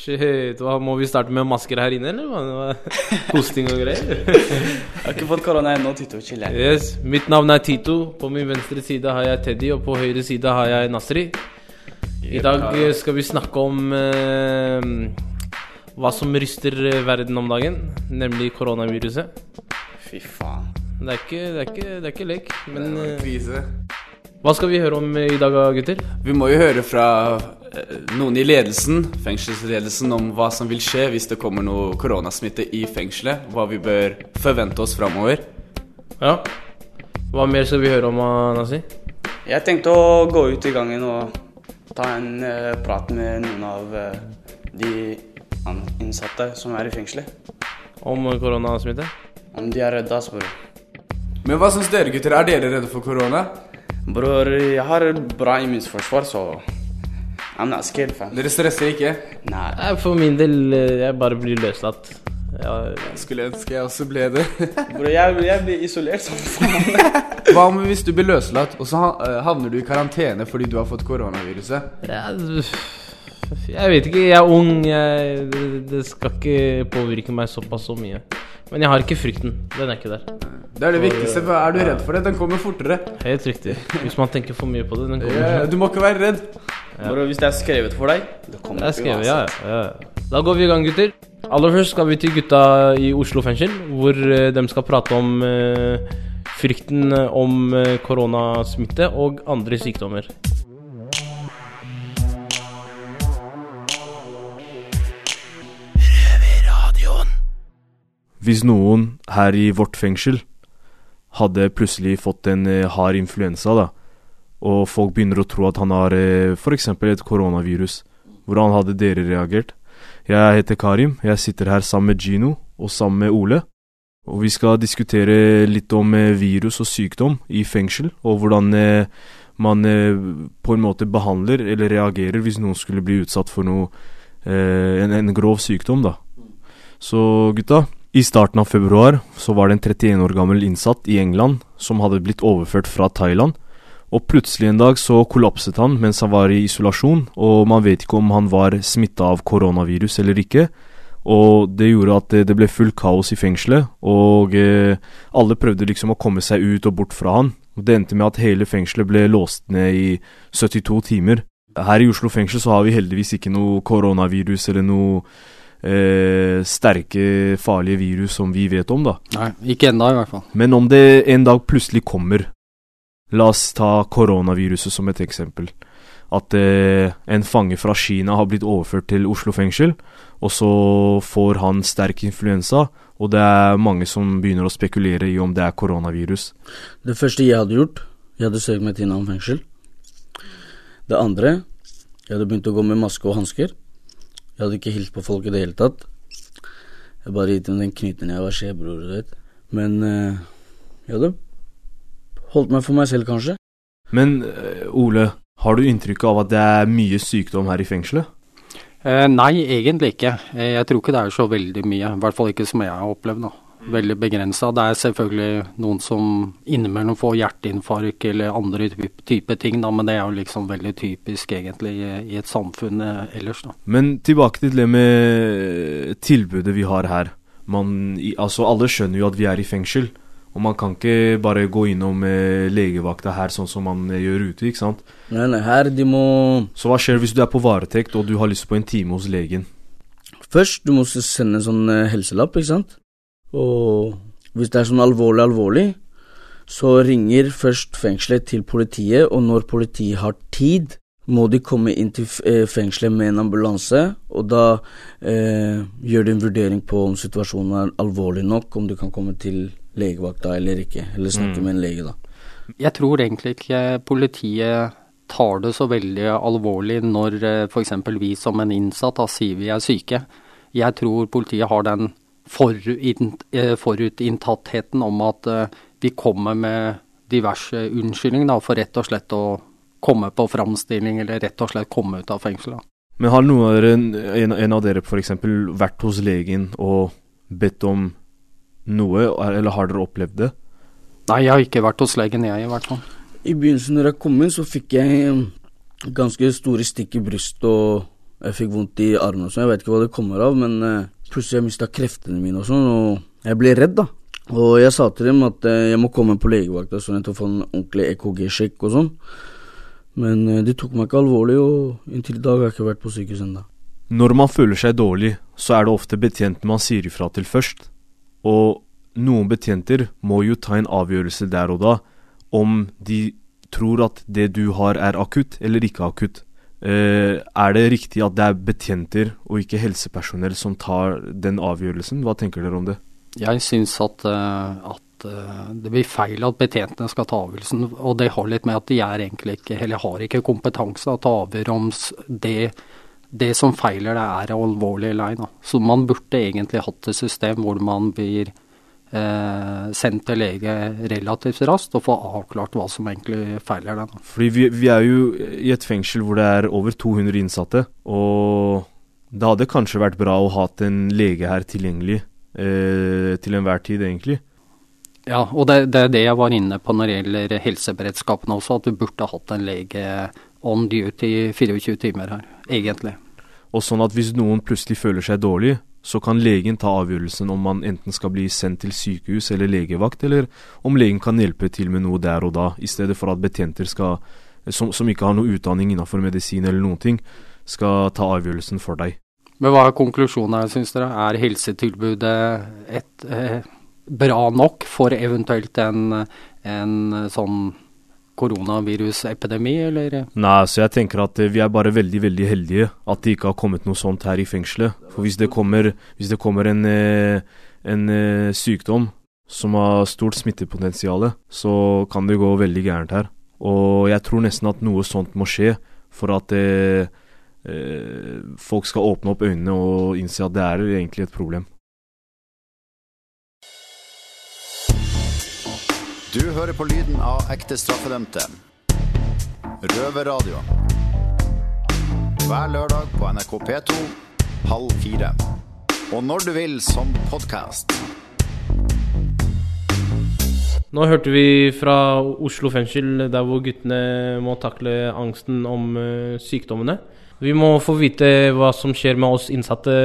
Shit, hva, Må vi starte med masker her inne, eller? Hosting og greier? Jeg har ikke fått korona ennå, Tito. Chill. Yes, Mitt navn er Tito. På min venstre side har jeg Teddy, og på høyre side har jeg Nasri. I dag eh, skal vi snakke om eh, hva som ryster eh, verden om dagen, nemlig koronaviruset. Fy faen. Det er ikke, det er ikke, det er ikke lek, men eh, Krise. hva skal vi høre om i dag, gutter? Vi må jo høre fra noen i ledelsen, fengselsledelsen, om hva som vil skje hvis det kommer noe koronasmitte i fengselet. Hva vi bør forvente oss framover. Ja. Hva mer skal vi høre om, Nazi? Jeg tenkte å gå ut i gangen og ta en uh, prat med noen av uh, de innsatte som er i fengselet. Om koronasmitte? Om de er redde, spør bror. Men hva syns dere, gutter? Er dere redde for korona? Bror, jeg har bra immunforsvar, så I'm not scared, fam. Dere stresser ikke? Nei. Nei, For min del, eh, jeg bare blir løslatt. Ja, Skulle ønske jeg også ble det. Bro, jeg, jeg blir isolert som faen. Hva om hvis du blir løslatt, og så eh, havner du i karantene fordi du har fått koronaviruset? jeg, jeg vet ikke, jeg er ung. Jeg, det, det skal ikke påvirke meg såpass så mye. Men jeg har ikke frykten. Den er ikke der. Det er det viktigste. for Er du redd for det? Den kommer fortere. Helt riktig. Hvis man tenker for mye på det. Den kommer. Ja, Du må ikke være redd. Bare hvis det er skrevet for deg, det kommer Det er skrevet, ja, ja, ja. Da går vi i gang, gutter. Aller først skal vi til gutta i Oslo fengsel, hvor eh, de skal prate om eh, frykten om eh, koronasmitte og andre sykdommer. Hvis noen her i vårt fengsel hadde plutselig fått en eh, hard influensa, da, og folk begynner å tro at han har eh, f.eks. et koronavirus, hvordan hadde dere reagert? Jeg heter Karim, jeg sitter her sammen med Gino og sammen med Ole. Og vi skal diskutere litt om eh, virus og sykdom i fengsel, og hvordan man på en måte behandler eller reagerer hvis noen skulle bli utsatt for noe en, en grov sykdom, da. Så gutta, i starten av februar så var det en 31 år gammel innsatt i England som hadde blitt overført fra Thailand. Og plutselig en dag så kollapset han mens han var i isolasjon, og man vet ikke om han var smitta av koronavirus eller ikke. Og det gjorde at det, det ble full kaos i fengselet, og eh, alle prøvde liksom å komme seg ut og bort fra han. Og Det endte med at hele fengselet ble låst ned i 72 timer. Her i Oslo fengsel så har vi heldigvis ikke noe koronavirus eller noe eh, sterke, farlige virus som vi vet om, da. Nei, ikke ennå i hvert fall. Men om det en dag plutselig kommer La oss ta koronaviruset som et eksempel. At eh, en fange fra Kina har blitt overført til Oslo fengsel, og så får han sterk influensa, og det er mange som begynner å spekulere i om det er koronavirus. Det første jeg hadde gjort, jeg hadde søkt meg til Nam fengsel. Det andre, jeg hadde begynt å gå med maske og hansker. Jeg hadde ikke hilst på folk i det hele tatt. Jeg bare gitt dem den knyten jeg var skjebror, du vet. Men eh, jeg hadde holdt meg for meg selv, kanskje. Men eh, Ole, har du inntrykk av at det er mye sykdom her i fengselet? Eh, nei, egentlig ikke. Eh, jeg tror ikke det er så veldig mye. I hvert fall ikke som jeg har opplevd. da. Veldig begrensa. Det er selvfølgelig noen som innimellom får hjerteinfarkt eller andre type, ting, da, men det er jo liksom veldig typisk egentlig i, et samfunn eh, ellers. da. Men tilbake til det med tilbudet vi har her. Man, altså Alle skjønner jo at vi er i fengsel, og man kan ikke bare gå innom eh, legevakta her sånn som man eh, gjør ute, ikke sant? Nei, nei, her de må Så hva skjer hvis du er på varetekt og du har lyst på en time hos legen? Først, du må sende en sånn eh, helselapp, ikke sant? Og hvis det er sånn alvorlig, alvorlig, så ringer først fengselet til politiet, og når politiet har tid, må de komme inn til eh, fengselet med en ambulanse, og da eh, gjør de en vurdering på om situasjonen er alvorlig nok, om du kan komme til legevakta eller ikke, eller snakke Mm. med en lege, da. Jeg tror egentlig ikke politiet tar det så veldig alvorlig når f.eks. vi som en innsatt da, sier vi er syke. Jeg tror politiet har den eh, forutinntattheten om at vi de kommer med diverse unnskyldninger for rett og slett å komme på framstilling, eller rett og slett komme ut av fengselet. Men har noen av dere, en, en av dere f.eks. vært hos legen og bedt om noe, eller har dere opplevd det? Nei, jeg har ikke vært hos legen, jeg i hvert fall. I begynnelsen når jeg kom inn, så fikk jeg um, ganske store stikk i brystet, og jeg fikk vondt i armen og sånn. Jeg vet ikke hva det kommer av, men plutselig jeg mista kreftene mine og sånn, og jeg ble redd, da. Og jeg sa til dem at uh, jeg må komme på legevakta sånn at jeg får en ordentlig EKG-sjekk og sånn. Men uh, de tok meg ikke alvorlig, og inntil i dag har jeg ikke vært på sykehus ennå. Når man føler seg dårlig, så er det ofte betjenten man sier ifra til først. Og noen betjenter må jo ta en avgjørelse der og da om de tror at det du har er akutt eller ikke akutt. Eh, er det riktig at det er betjenter og ikke helsepersonell som tar den avgjørelsen? Hva tenker dere om det? Jeg syns at, uh, at uh, det blir feil at betjentene skal ta avgjørelsen. Og det har litt med at de er egentlig ikke, eller har ikke kompetanse til å ta avgjør om det, det som feiler det er alvorlig eller ei. Så man burde egentlig hatt et system hvor man blir eh, sendt til lege relativt raskt og få avklart hva som egentlig feiler deg. Fordi vi, vi, er jo i et fengsel hvor det er over 200 innsatte, og det hadde kanskje vært bra å ha en lege her tilgjengelig eh, til enhver tid, egentlig. Ja, og det, det, er det jeg var inne på når det gjelder helseberedskapen også, at du burde hatt en lege on duty i 24 timer her, egentlig. Og sånn at hvis noen plutselig føler seg dårlig, så kan legen ta avgjørelsen om man enten skal bli sendt til sykehus eller legevakt, eller om legen kan hjelpe til med noe der og da, i stedet for at betjenter skal, som, som ikke har noe utdanning innenfor medisin eller noen ting, skal ta avgjørelsen for deg. Men hva er konklusjonen her, syns dere? Er helsetilbudet et, eh, bra nok for eventuelt en, en sånn koronavirusepidemi, eller? Nei, så jeg tenker at eh, vi er bare veldig, veldig heldige at det ikke har kommet noe sånt her i fengselet. For hvis det kommer, hvis det kommer en, eh, en, eh, sykdom som har stort smittepotensial, så kan det gå veldig gærent her. Og jeg tror nesten at noe sånt må skje for at eh, folk skal åpne opp øynene og innse at det er egentlig et problem. Du hører på lyden av ekte straffedømte. Røverradio. Hver lørdag på NRK P2 halv fire. Og når du vil som podkast. Nå hørte vi fra Oslo fengsel, der hvor guttene må takle angsten om uh, sykdommene. Vi må få vite hva som skjer med oss innsatte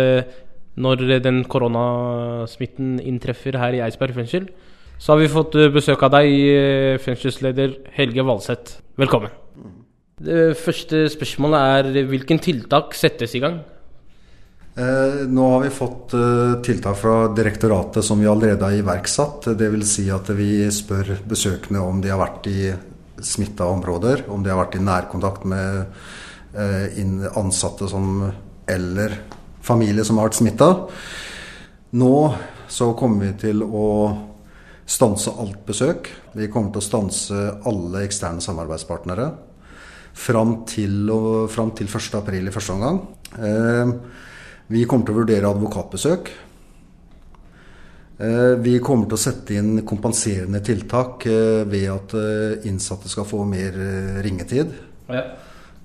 når den koronasmitten inntreffer her i Eidsberg fengsel. Så har vi fått eh, besøk av deg, eh, fengselsleder Helge Valseth. Velkommen. Det første spørsmålet er hvilken tiltak settes i gang? Eh, nå har vi fått eh, tiltak fra direktoratet som vi allerede har iverksatt. Dvs. Si at vi spør besøkende om de har vært i smitta områder, om de har vært i nærkontakt med eh, ansatte som, eller familie som har vært smitta. Nå så kommer vi til å stanse alt besøk. Vi kommer til å stanse alle eksterne samarbeidspartnere fram til, og, fram til 1.4 i første omgang. Eh, vi kommer til å vurdere advokatbesøk. Eh, vi kommer til å sette inn kompenserende tiltak eh, ved at eh, innsatte skal få mer eh, ringetid. Ja.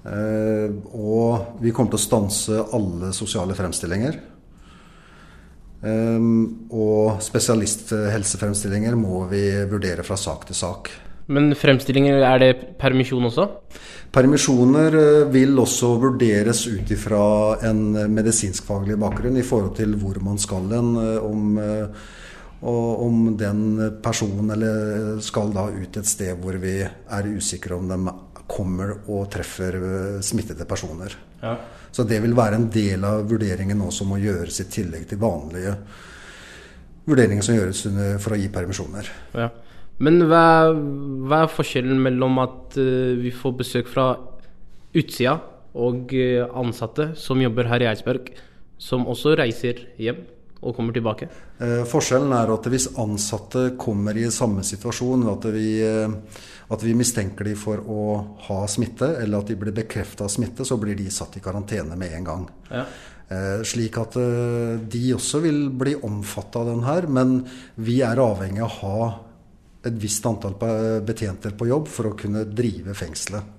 Eh, og vi kommer til å stanse alle sosiale fremstillinger. Um, og spesialisthelsefremstillinger må vi vurdere fra sak til sak. Men fremstillinger, er det permisjon også? Permisjoner eh, vil også vurderes ut ifra en medisinskfaglig bakgrunn i forhold til hvor man skal hen. Eh, om, eh, om den personen eller skal da ut et sted hvor vi er usikre om de kommer og treffer smittede personer. Ja. Så det vil være en del av vurderingen nå som må gjøres i tillegg til vanlige vurderinger som gjøres for å gi permisjoner. Ja. Men hva, hva, er forskjellen mellom at uh, vi får besøk fra utsida og uh, ansatte som jobber her i Eidsberg, som også reiser hjem? og kommer tilbake? Eh, forskjellen er at hvis ansatte kommer i samme situasjon, at vi, eh, at vi mistenker de for å ha smitte, eller at de blir bekrefta smitte, så blir de satt i karantene med en gang. Ja. Eh, slik at eh, de også vil bli omfatta av den her. Men vi er avhengig av å ha et visst antall pe- betjenter på jobb for å kunne drive fengselet.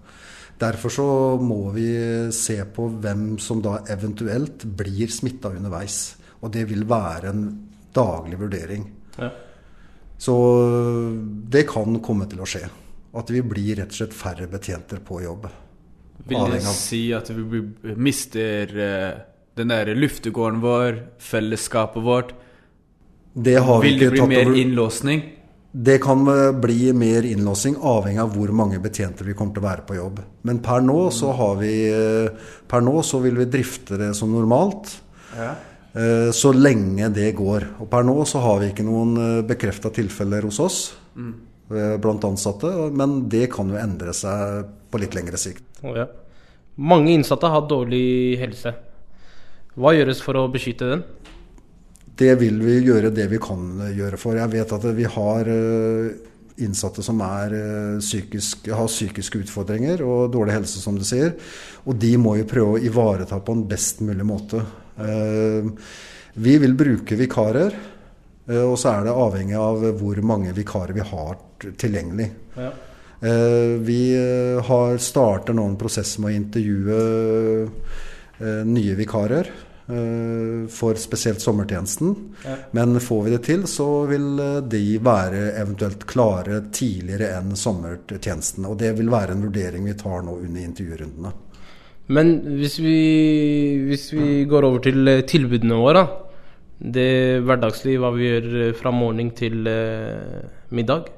Derfor så må vi se på hvem som da eventuelt blir smitta underveis. Og det vil være en daglig vurdering. Ja. Så det kan komme til å skje. At vi blir rett og slett færre betjenter på jobb. Vil det si at vi mister eh, den der luftegården vår, fellesskapet vårt? Det har vi Vil det bli mer over- innlåsning? Det kan eh, bli mer innlåsing, avhengig av hvor mange betjenter vi kommer til å være på jobb. Men per nå så har vi eh, Per nå så vil vi drifte det som normalt. Ja. Så lenge det går. Og per nå så har vi ikke noen bekrefta tilfeller hos oss eh, blant ansatte. Men det kan jo endre seg på litt lengre sikt. Oh, ja. Mange innsatte har dårlig helse. Hva gjøres for å beskytte den? Det vil vi gjøre det vi kan gjøre for. Jeg vet at vi har eh, innsatte som er eh, psykisk, har psykiske utfordringer og dårlig helse, som du sier. Og de må jo prøve å ivareta på en best mulig måte. Eh, Vi vil bruke vikarer, eh, og så er det avhengig av hvor mange vikarer vi har tilgjengelig. Ja. Eh, Vi eh, har starter nå en prosess med å intervjue eh, nye vikarer eh, for spesielt sommertjenesten. Ja. Men får vi det til, så vil de være eventuelt klare tidligere enn sommertjenesten. Og det vil være en vurdering vi tar nå under intervjurundene. Men hvis vi, hvis vi går over til tilbudene våre. Det hverdagslige, hva vi gjør fra morgen til middag.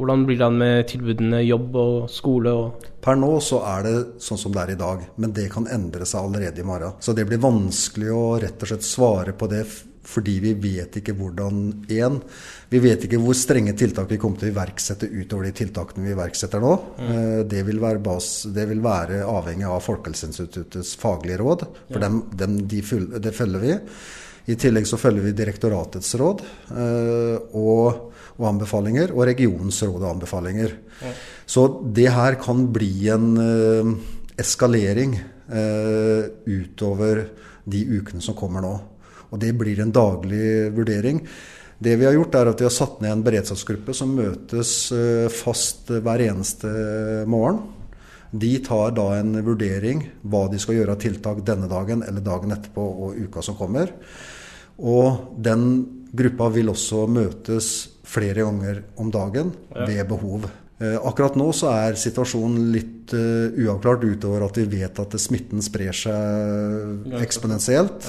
Hvordan blir det an med tilbudene jobb og skole og Per nå så er det sånn som det er i dag, men det kan endre seg allerede i morgen. Så det blir vanskelig å rett og slett svare på det fordi vi vet ikke hvordan Én, vi vet ikke hvor strenge tiltak vi kommer til å iverksette utover de tiltakene vi iverksetter nå. Mm. Det vil være, bas, det vil være avhengig av Folkehelseinstituttets faglige råd, for dem, dem, de følger, det følger vi. I tillegg så følger vi direktoratets råd eh, og, og anbefalinger, og regionens råd og anbefalinger. Så det her kan bli en eh, eskalering eh, utover de ukene som kommer nå. Og det blir en daglig vurdering. Det vi har gjort er at vi har satt ned en beredskapsgruppe som møtes eh, fast hver eneste morgen. De tar da en vurdering hva de skal gjøre av tiltak denne dagen eller dagen etterpå og uka som kommer. Og den gruppa vil også møtes flere ganger om dagen ved behov. Eh, Akkurat nå så er situasjonen litt eh, uavklart utover at vi vet at smitten sprer seg eksponentielt.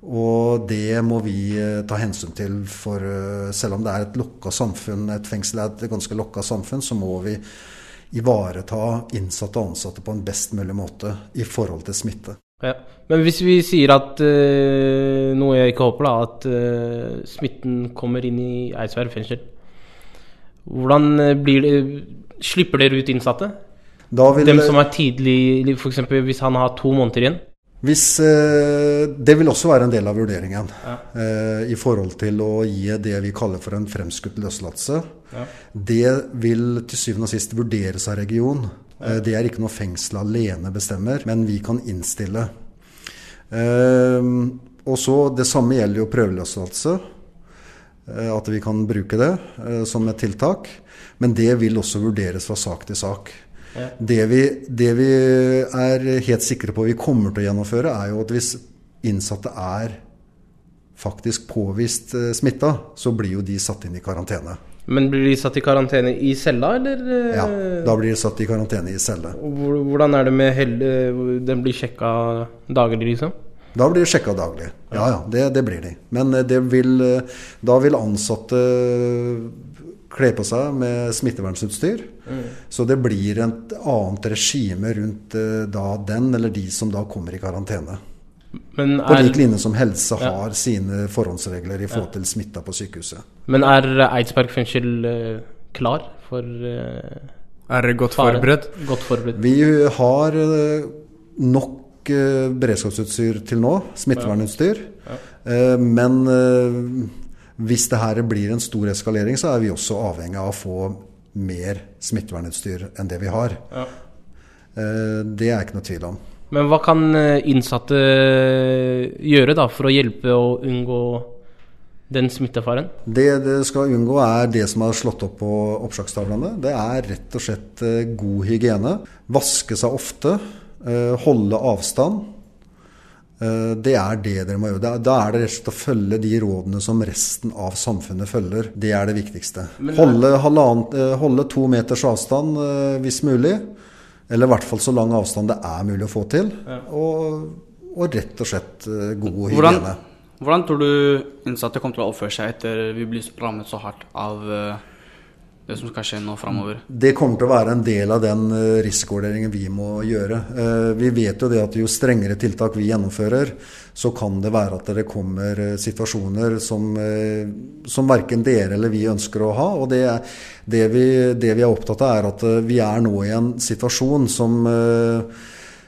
Og det må vi eh, ta hensyn til, for selv om det er et lukka samfunn, et fengsel er et ganske lukka samfunn, så må vi ivareta innsatte og ansatte på en best mulig måte i forhold til smitte. Ja. Men hvis vi sier at uh, noe jeg ikke håper, da, at uh, smitten kommer inn i Eidsberg fengsel. Hvordan eh, blir det Slipper dere ut innsatte? Dem som er tidlig, f.eks. hvis han har to måneder igjen? hvis, uh, det vil også være en del av vurderingen eh, i forhold til å gi det vi kaller for en fremskutt løslatelse. Ja. Det vil til syvende og sist vurderes av region. Eh, Det er ikke noe fengselet alene bestemmer, men vi kan innstille. Eh, og så Det samme gjelder jo prøveløslatelse. eh, At vi kan bruke det som et tiltak. Men det vil også vurderes fra sak til sak. Det, vi, det vi er helt sikre på vi kommer til å gjennomføre, er jo at hvis innsatte er faktisk påvist smitta, så blir jo de satt inn i karantene. Men blir de satt i karantene i cella, eller? eh, Ja, Da blir de satt i karantene i celle. Hvordan er det med helle... Den blir sjekka daglig, liksom? Da blir de sjekka daglig. Ja ja, det, det blir de. Men eh, det vil, eh, da vil ansatte kle på seg med smittevernsutstyr. Så det blir et annet regime rundt da den eller de som da kommer i karantene. Men På er, lik linje som helse Ja. har sine forhåndsregler i forhold til smitta på sykehuset. men er Eidsberg fengsel eh, klar for uh, Er dere godt fare? forberedt? Godt forberedt. Vi har eh, nok eh, beredskapsutstyr til nå, smittevernutstyr. Eh, Men eh, hvis det her blir en stor eskalering, så er vi også avhengig av å få mer smittevernutstyr enn det vi har. Ja. Eh, Det er ikke noe tvil om. Men hva kan eh, innsatte gjøre da for å hjelpe å unngå den smittefaren? Det det skal unngå, er det som er slått opp på oppslagstavlene. Det er rett og slett eh, god hygiene. Vaske seg ofte. eh, Holde avstand. Eh, Det er det dere må gjøre. Da- er det rett og slett å følge de rådene som resten av samfunnet følger. Det er det viktigste. Holde, eh, holde to meters avstand eh, hvis mulig. Eller i hvert fall så lang avstand det er mulig å få til. Og, og rett og slett eh, god Hvordan, hygiene. hvordan tror du innsatte kommer til å oppføre seg etter vi blir rammet så hardt av eh, det som skal skje nå framover? Det kommer til å være en del av den eh, risikovurderingen vi må gjøre. Eh, Vi vet jo det at jo strengere tiltak vi gjennomfører, så kan det være at det kommer eh, situasjoner som, som verken dere eller vi ønsker å ha. Og det, det, vi, det vi er opptatt av, er at vi er nå i en situasjon som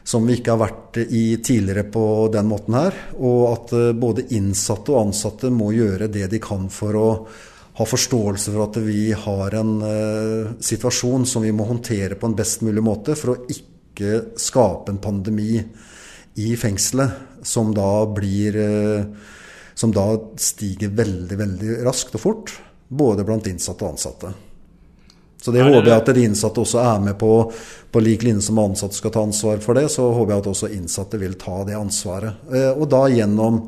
som vi ikke har vært i tidligere på den måten her. Og at både innsatte og ansatte må gjøre det de kan for å ha forståelse for at vi har en eh, situasjon som vi må håndtere på en best mulig måte for å ikke skape en pandemi i fengselet som da blir eh, Som da stiger veldig, veldig raskt og fort. Både blant innsatte og ansatte. Så det det håper jeg at de innsatte også er med på, på lik linje som ansatte skal ta ansvar for det. Så håper jeg at også innsatte vil ta det ansvaret. Eh, Og da gjennom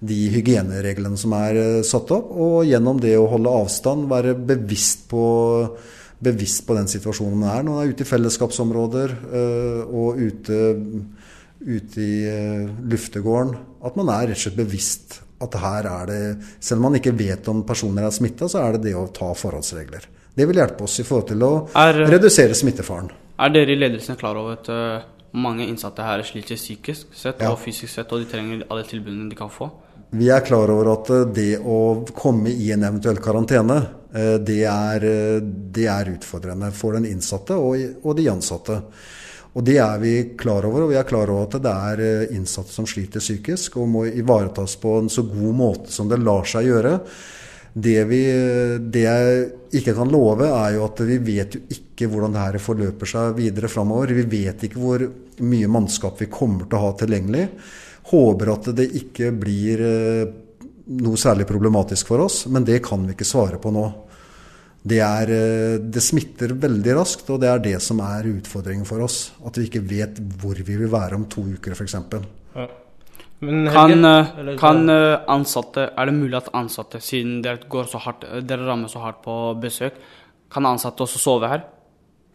de hygienereglene som er eh, satt opp, og gjennom det å holde avstand, være bevisst på, bevisst på den situasjonen man er når man er ute i fellesskapsområder eh, og ute, ute i eh, luftegården. At man er rett og slett bevisst at her er det Selv om man ikke vet om personer er smitta, så er det det å ta forholdsregler. Det vil hjelpe oss i forhold til å Er- redusere smittefaren. Er dere i ledelsen klar over at mange innsatte her sliter psykisk sett Ja. og fysisk sett, og de trenger alle tilbudene de kan få? Vi er klar over at eh, det å komme i en eventuell karantene, eh, det er, eh, det er utfordrende for den innsatte og, og de ansatte. Og det er vi klar over, og vi er klar over at det er innsatte som sliter psykisk og må ivaretas på en så god måte som det lar seg gjøre. Det, vi, det jeg ikke kan love, er jo at vi vet jo ikke hvordan det her forløper seg videre framover. Vi vet ikke hvor mye mannskap vi kommer til å ha tilgjengelig. Håper at det ikke blir eh, noe særlig problematisk for oss, men det kan vi ikke svare på nå. Det, er, eh, det smitter veldig raskt, og det er det som er utfordringen for oss. At vi ikke vet hvor vi vil være om to uker, f.eks. Men Kan, Helge, eh, kan ansatte, Er det mulig at ansatte, siden dere, går så hardt, dere rammer så hardt på besøk, kan ansatte også sove her?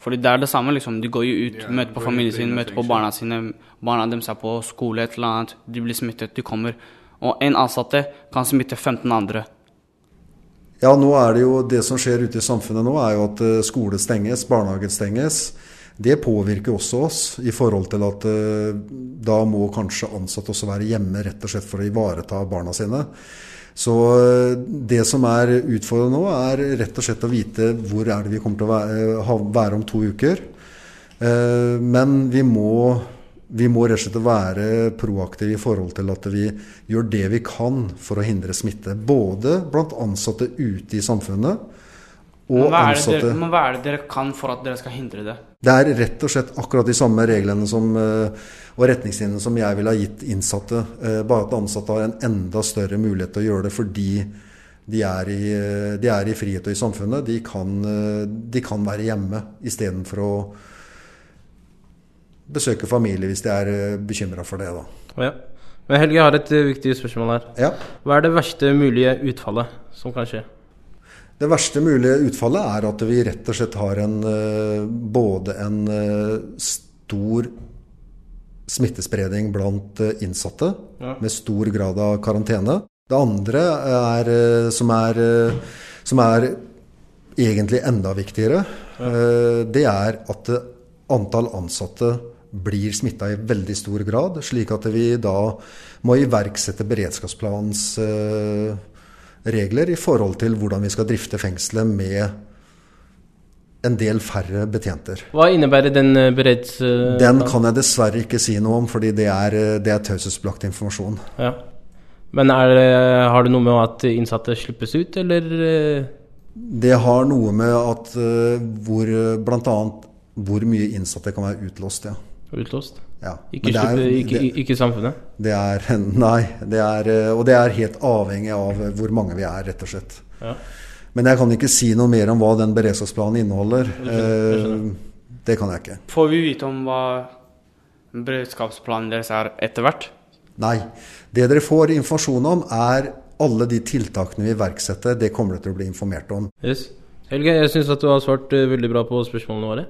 Fordi det er det samme, liksom. De går jo ut, Ja, møter på familien sin, møter på barna sine. Barna deres er på skole, et eller annet. De blir smittet, de kommer. Og en ansatte kan smitte 15 andre. Ja, nå er det jo det som skjer ute i samfunnet nå, er jo at eh, skole stenges, barnehager stenges. Det påvirker også oss i forhold til at eh, da må kanskje ansatte også være hjemme rett og slett for å ivareta barna sine. Så eh, det som er utfordrende nå, er rett og slett å vite hvor er det vi kommer til å være, om to uker. Eh, Men vi må, vi må rett og slett være proaktive i forhold til at vi gjør det vi kan for å hindre smitte. Både blant ansatte ute i samfunnet Men og det ansatte dere, men hva er det dere kan for at dere skal hindre det? Det er rett og slett akkurat de samme reglene som, eh, og retningslinjene som jeg ville ha gitt innsatte. eh, Bare at ansatte har en enda større mulighet til å gjøre det fordi de er i, eh, de er i frihet og i samfunnet. De kan, eh, de kan være hjemme istedenfor å besøke familie hvis de er bekymra for det. Da. Ja. Men Helge, jeg har et viktig spørsmål her. Ja. Hva er det verste mulige utfallet som kan skje? Det verste mulige utfallet er at vi rett og slett har en, både en stor smittespredning blant eh, innsatte, Ja. med stor grad av karantene. Det andre er, eh, som er, eh, som er egentlig enda viktigere, ja. det er at antall ansatte blir smitta i veldig stor grad, slik at vi da må iverksette beredskapsplanens regler i forhold til hvordan vi skal drifte fengselet med en del færre betjenter. Hva innebærer den eh, bereds... eh, Den kan jeg dessverre ikke si noe om, fordi det er, eh, det er taushetsbelagt informasjon. Ja. Men er har det noe med at innsatte slippes ut, eller Det har noe med at hvor bl.a. hvor mye innsatte kan være utlåst, ja. utlåst? Ja. Ikke, er- ikke, det- ikke samfunnet. Det er Nei. Det er, og det er helt avhengig av hvor mange vi er, rett og slett. Ja. Men jeg kan ikke si noe mer om hva den beredskapsplanen inneholder. Eh, Det kan jeg ikke. Får vi vite om hva beredskapsplanen deres er etter hvert? Nei. Det dere får informasjon om, er alle de tiltakene vi iverksetter. Det kommer dere til å bli informert om. Yes. Helge, jeg syns at du har svart eh, veldig bra på spørsmålene våre.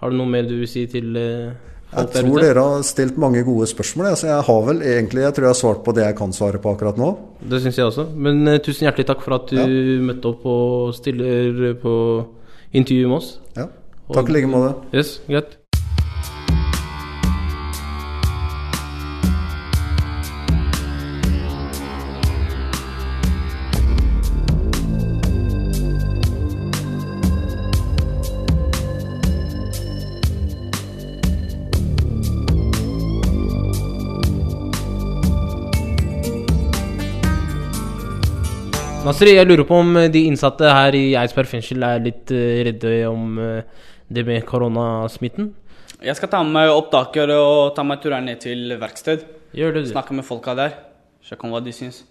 Har du noe mer du vil si til eh, Jeg tror dere har stilt mange gode spørsmål. Så jeg har vel egentlig Jeg tror jeg har svart på det jeg kan svare på akkurat nå. Det syns jeg også. Men uh, tusen hjertelig takk for at du Ja. møtte opp og stiller på intervju med oss. Ja. Takk i like måte. Yes, greit. Nasri, jeg lurer på om eh, de innsatte her i Eidsberg fengsel er litt eh, redde om eh, det med koronasmitten? Jeg skal ta med meg opptaker og ta meg turen ned til verksted. Gjør det, du. Snakke med folka der. Sjekke om hva de syns.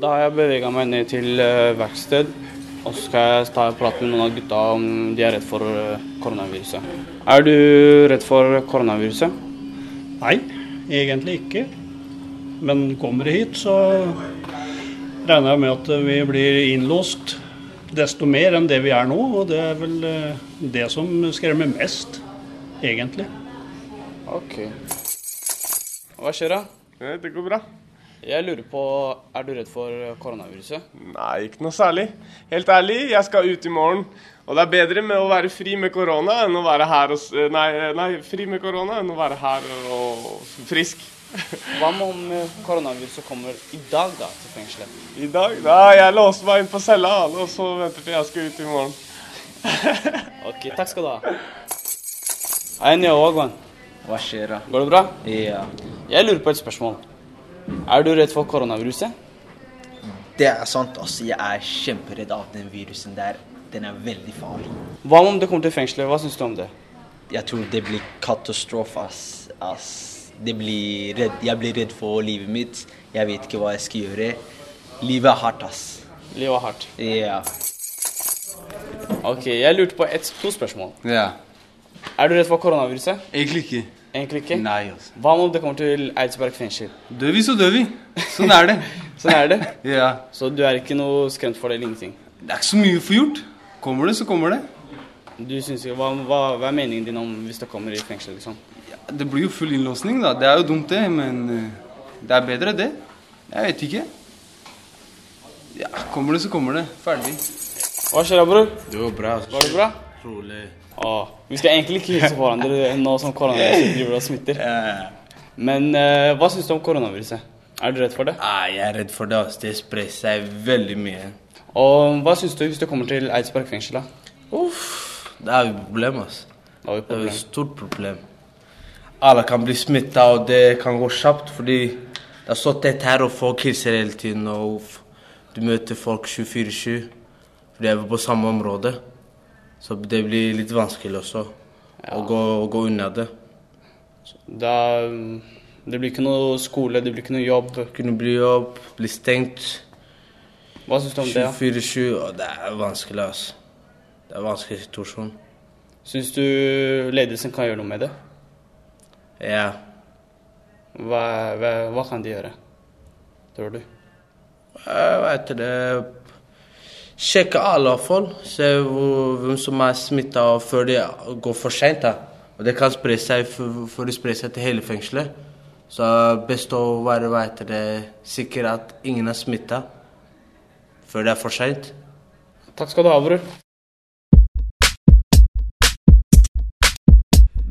Da har jeg bevega meg ned til verksted. Og så skal jeg ta en prat med noen av gutta om de er redd for koronaviruset. Er du redd for koronaviruset? Nei, egentlig ikke. Men kommer det hit, så regner jeg med at vi blir innlåst desto mer enn det vi er nå. Og det er vel eh, det som skremmer mest, egentlig. Ok. Hva skjer da? Det går bra. Jeg lurer på, er du redd for eh, koronaviruset? Nei, ikke noe særlig. Helt ærlig, jeg skal ut i morgen. Og det er bedre med å være fri med korona enn å være her og Nei, nei fri med korona enn å være her og frisk. Hva med om eh, koronaviruset kommer i dag da, til fengselet? I dag da, jeg låste meg inn på cella og så venter til jeg skal ut i morgen. Ok, takk skal du ha. Hei, Neo Wagwan. Hva skjer da? Går det bra? Ja. Jeg lurer på et spørsmål. Er du redd for koronaviruset? Det er sant, altså. Jeg er kjemperedd av den virusen der. Den er veldig farlig. Hva om det kommer til fengselet? Hva syns du om det? Jeg tror det blir katastrofe, ass. ass. Det blir redd. Jeg blir redd for livet mitt. Jeg vet ikke hva jeg skal gjøre. Livet er hardt, ass. Livet er hardt. Ja. Ok, jeg lurte på et, to spørsmål. Ja. Er du redd for koronaviruset? Egentlig ikke. Egentlig ikke? Nei, altså. Hva om det kommer til Eidsberg fengsel? Dør vi, så dør vi. Sånn er det. sånn er det? Ja. Så du er ikke noe skremt for det eller ingenting? Det er ikke så mye å få gjort. Kommer det, så kommer det. Du synes hva, hva, hva er meningen din om hvis det kommer i fengsel, liksom? Det blir jo full innlåsning, da. Det er jo dumt, det. Men eh, det er bedre, det. Jeg vet ikke. Ja, kommer det, så kommer det. Ferdig. Hva skjer da, bror? Det går bra. altså. Går det bra? Rolig. Åh, vi skal egentlig ikke hilse på hverandre nå som koronaviruset driver og smitter. Men uh, hva syns du om koronaviruset? Er du redd for det? Ah, jeg er redd for det. Altså. Det sprer seg veldig mye. Og hva syns du hvis du kommer til Eidsberg fengsel, da? Uff, da har vi problem, altså. Da har vi Det er problem. et stort problem. Alle kan bli smitta, og det kan gå kjapt, fordi det er så tett her, og folk hilser hele tiden, og du møter folk 24-7, for de er på samme område. Så det blir litt vanskelig også, å, gå, å gå unna det. Da mm, Det blir ikke noe skole, det blir ikke noe jobb. Kunne bli jobb, bli stengt. Hva syns du om det? 24-7, og det er vanskelig, altså. Det er en vanskelig situasjon. Syns du ledelsen kan gjøre noe med det? Ja. Hva, hva, hva kan de gjøre, tror du? Jeg vet det Sjekke alle iallfall. Se hvem som er smitta før det går for seint. Det kan spre seg før de det sprer seg til hele fengselet. Så best å være vet det, sikker at ingen er smitta før det er for seint. Takk skal du ha, bror.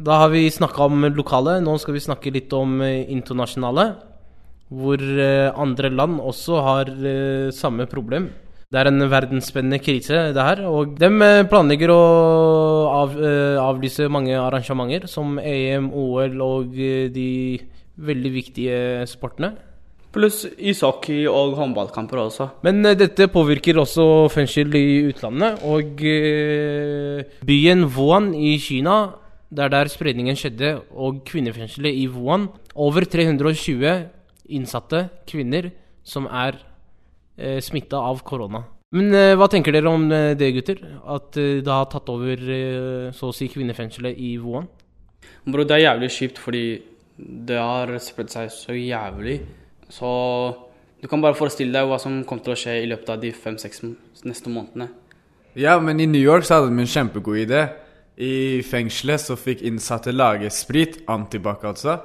Da har vi snakka om lokale, nå skal vi snakke litt om eh, internasjonale. Hvor eh, andre land også har eh, samme problem. Det er en verdensspennende krise, det her. Og de planlegger å av, avlyse mange arrangementer, som EM, OL og de veldig viktige sportene. Pluss ishockey og håndballkamper også. Men dette påvirker også fengsel i utlandet. Og byen Wuhan i Kina, det er der spredningen skjedde, og kvinnefengselet i Wuhan Over 320 innsatte kvinner som er eh, smitta av korona. Men eh, hva tenker dere om eh, det, gutter? At eh, det har tatt over eh, så å si kvinnefengselet i Wuhan? Bro, det er jævlig kjipt fordi det har spredt seg så jævlig. Så du kan bare forestille deg hva som kommer til å skje i løpet av de fem-seks neste månedene. Ja, men i New York så hadde de en kjempegod idé. I fengselet så fikk innsatte lage sprit, antibac altså.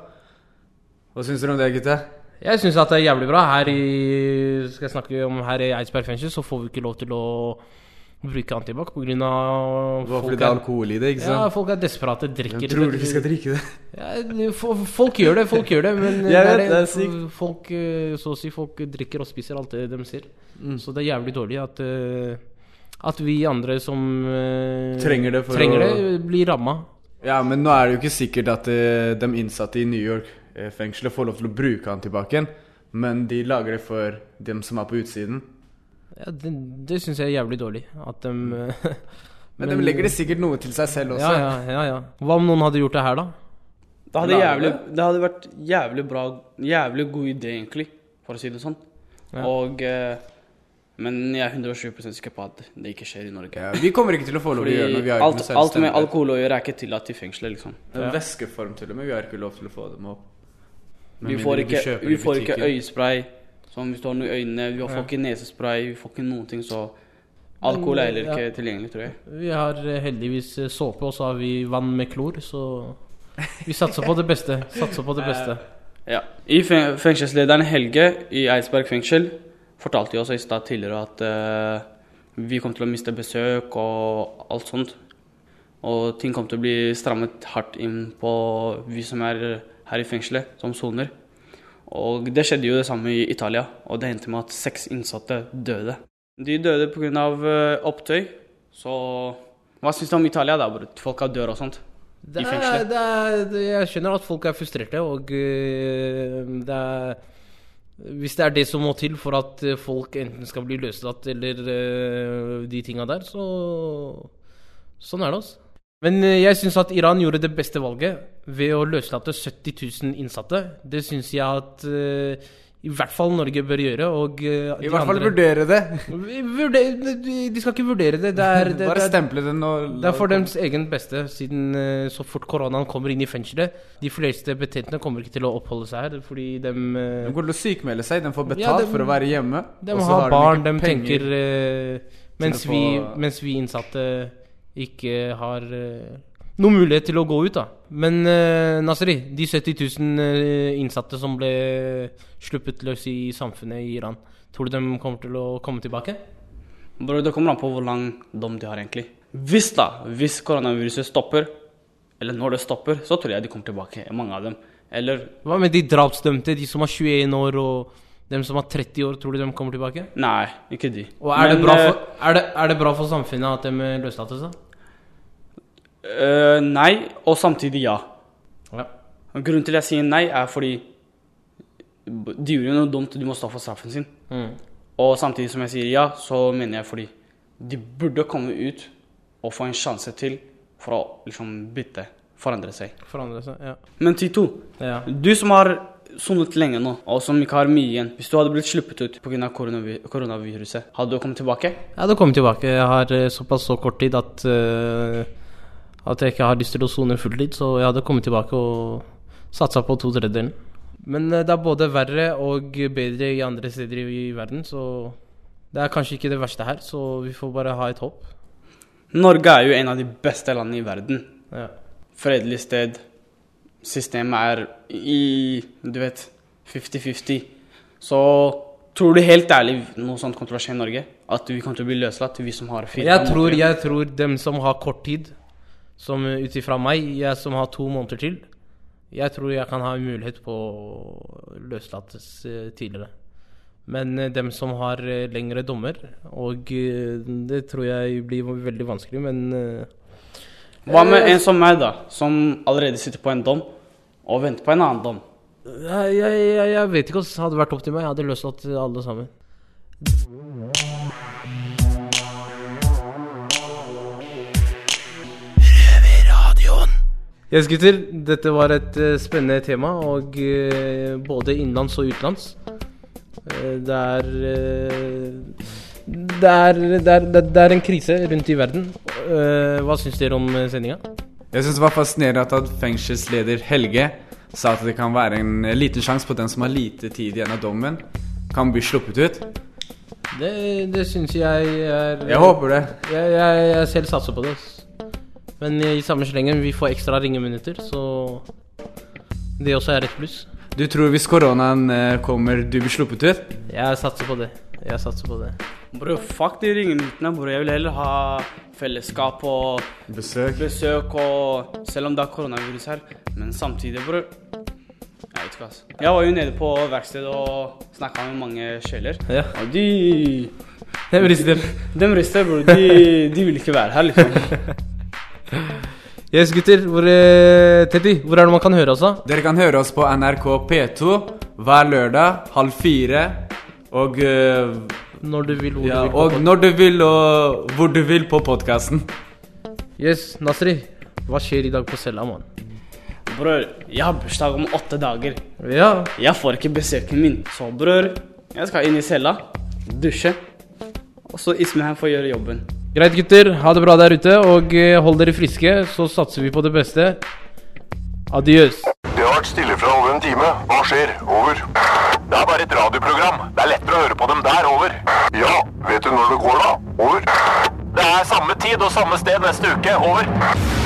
Hva syns dere om det, gutter? Jeg syns det er jævlig bra. Her i skal jeg snakke om her i Eidsberg fengsel, så får vi ikke lov til å bruke antibac pga. Fordi det er alkohol i det, ikke sant? Ja, folk er desperate, drikker Jeg tror du ikke skal drikke det. Ja, folk gjør det, folk gjør det, men Jeg vet, det er sykt. folk, eh, så å si, folk drikker og spiser alt det de ser. Mm. Så det er jævlig dårlig at, eh, at vi andre som eh, Trenger det for trenger å det, blir ramma. Ja, men nå er det jo ikke sikkert at eh, de innsatte i New York-fengselet får lov til å bruke han tilbake igjen, men de lager det for dem som er på utsiden. Ja, det det syns jeg er jævlig dårlig. At de Men de legger det sikkert noe til seg selv også. Ja, ja, ja, ja. Hva om noen hadde gjort det her, da? Det hadde, Lage jævlig, det? hadde vært jævlig bra Jævlig god idé, egentlig, for å si det sånn. Ja. Og eh, Men jeg er 120 sikker på at det ikke skjer i Norge. Ja, vi kommer ikke til å få lov til å gjøre noe, vi har ikke alt, noe alt med alkohol å gjøre er ikke tillatt i fengselet, liksom. En Væskeform til og med, vi har ikke lov til å få dem opp. Men Vi får ikke, vi får ikke øyespray. Sånn hvis du har noe i øynene. Vi får Ja. ikke nesespray. Vi får ikke noen ting, så Alkohol er heller Ja. ikke tilgjengelig, tror jeg. Vi har eh, heldigvis eh, såpe, og så har vi vann med klor, så vi satser på det beste. Satser på det beste. Ja. I Fengselslederen Helge i Eidsberg fengsel fortalte jo også i stad tidligere at eh, vi kom til å miste besøk og alt sånt. Og ting kom til å bli strammet hardt inn på vi som er her i fengselet, som soner. Og det skjedde jo det samme i Italia, og det endte med at seks innsatte døde. De døde pga. Uh, opptøy. Så hva syns du om Italia, da? hvor Folka dør og sånt? Det I er, fengselet? det er, jeg skjønner at folk er frustrerte, og eh, det er Hvis det er det som må til for at eh, folk enten skal bli løslatt eller uh, de tinga der, så Sånn er det, altså. Men eh, jeg syns at Iran gjorde det beste valget ved å løslate 70 000 innsatte. Det syns jeg at eh, i hvert fall Norge bør gjøre. Og eh, I de hvert fall andre- vurdere det. Vurder- de- de skal ikke vurdere det. det, er, det Bare stemple den og Det er for deres egen beste, siden eh, så fort koronaen kommer inn i fengselet De fleste betjentene kommer ikke til å oppholde seg her, fordi de De går til å sykmelde seg, de får betalt Ja, de, for å være hjemme. De har har de barn, ikke de tenker eh, mens, vi, mens vi innsatte ikke har eh, noen mulighet til å gå ut, da. Men uh, Nasri, de 70 000 eh, innsatte som ble sluppet løs i samfunnet i Iran, tror du de kommer til å komme tilbake? Bro, det kommer an på hvor lang dom de har, egentlig. Hvis da, hvis koronaviruset stopper, eller når det stopper, så tror jeg de kommer tilbake, mange av dem. Eller Hva med de drapsdømte, de som har 21 år, og dem som har 30 år, tror du de kommer tilbake? Nei, ikke de. Og er, det bra eh, for, er, det, er det bra for samfunnet at de løslates, da? Eh, nei, og samtidig ja. Ja. Grunnen til jeg sier nei, er fordi de gjorde jo noe dumt, de må stå for straffen sin. Mm. Og samtidig som jeg sier ja, så mener jeg fordi de burde komme ut og få en sjanse til for å liksom bytte, forandre seg. Forandre seg, ja. Men Tito, Ja. du som har sonet lenge nå, og som ikke har mye igjen Hvis du hadde blitt sluppet ut pga. Koronavi koronaviruset, hadde du kommet tilbake? Jeg hadde kommet tilbake. Jeg har eh, såpass så kort tid at eh, At jeg ikke har lyst til å sone fulltid, så jeg hadde kommet tilbake og satsa på to tredjedeler. Men eh, det er både verre og bedre i andre steder i verden, så det er kanskje ikke det verste her, så vi får bare ha et håp. Norge er jo en av de beste landene i verden. Ja. Fredelig sted. Systemet er i Du vet 50-50. Så tror du helt ærlig noe sånt kommer til å skje i Norge? At vi kommer til å bli løslatt, vi som har fire Jeg tror, jeg tror dem som har kort tid, som ut ifra meg, jeg som har to måneder til Jeg tror jeg kan ha en mulighet på å løslates eh, tidligere. Men eh, dem som har eh, lengre dommer, og det tror jeg blir veldig vanskelig, men Hva med en som meg, da? Som allerede sitter på en dom, og venter på en annen dom. Jeg, jeg, jeg, vet ikke. Hadde det vært opp til meg, jeg hadde løslatt alle sammen. Yes, gutter. Dette var et uh, spennende tema, og uh, både innenlands og utenlands. Uh, det er eh, det er, det, er, det er- en krise rundt i verden. Eh, hva syns dere om eh, sendinga? Jeg syns det var fascinerende at fengselsleder Helge sa at det kan være en eh, liten sjanse på at den som har lite tid igjen av dommen, kan bli sluppet ut. Det, det syns jeg er Jeg håper det. Jeg, jeg, jeg selv satser på det. Men i samme slengen, vi får ekstra ringeminutter, så det også er et pluss. Du tror hvis koronaen eh, kommer, du blir sluppet ut? Jeg satser på det. Jeg satser på det. Bror, fuck de ringeminuttene, bror. Jeg vil heller ha fellesskap og Besøk. besøk og Selv om det er koronavirus her. Men samtidig, bror Jeg vet ikke, altså. Jeg var jo nede på verkstedet og snakka med mange sjeler. Ja. Og de De rister. Dem rister, bror. De, de vil ikke være her, liksom. Yes, gutter. Hvor, eh, Teddy, hvor er det man kan høre oss, da? Dere kan høre oss på NRK P2 hver lørdag halv fire. Og eh, Når du vil, hvor ja, du vil. Og når du vil, og hvor du vil på podkasten. Yes, Nasri. Hva skjer i dag på cella, mann? Bror, jeg har bursdag om åtte dager. Ja. Jeg får ikke besøken min. Så bror, jeg skal inn i cella, dusje, og så Ismail får gjøre jobben. Greit, gutter. Ha det bra der ute, og eh, hold dere friske. Så satser vi på det beste. Adios. Det har vært stille fra over en time. Hva skjer? Over. Det er bare et radioprogram. Det er lettere å høre på dem der. Over. Ja, vet du når det går da? Over. Det er samme tid og samme sted neste uke. Over.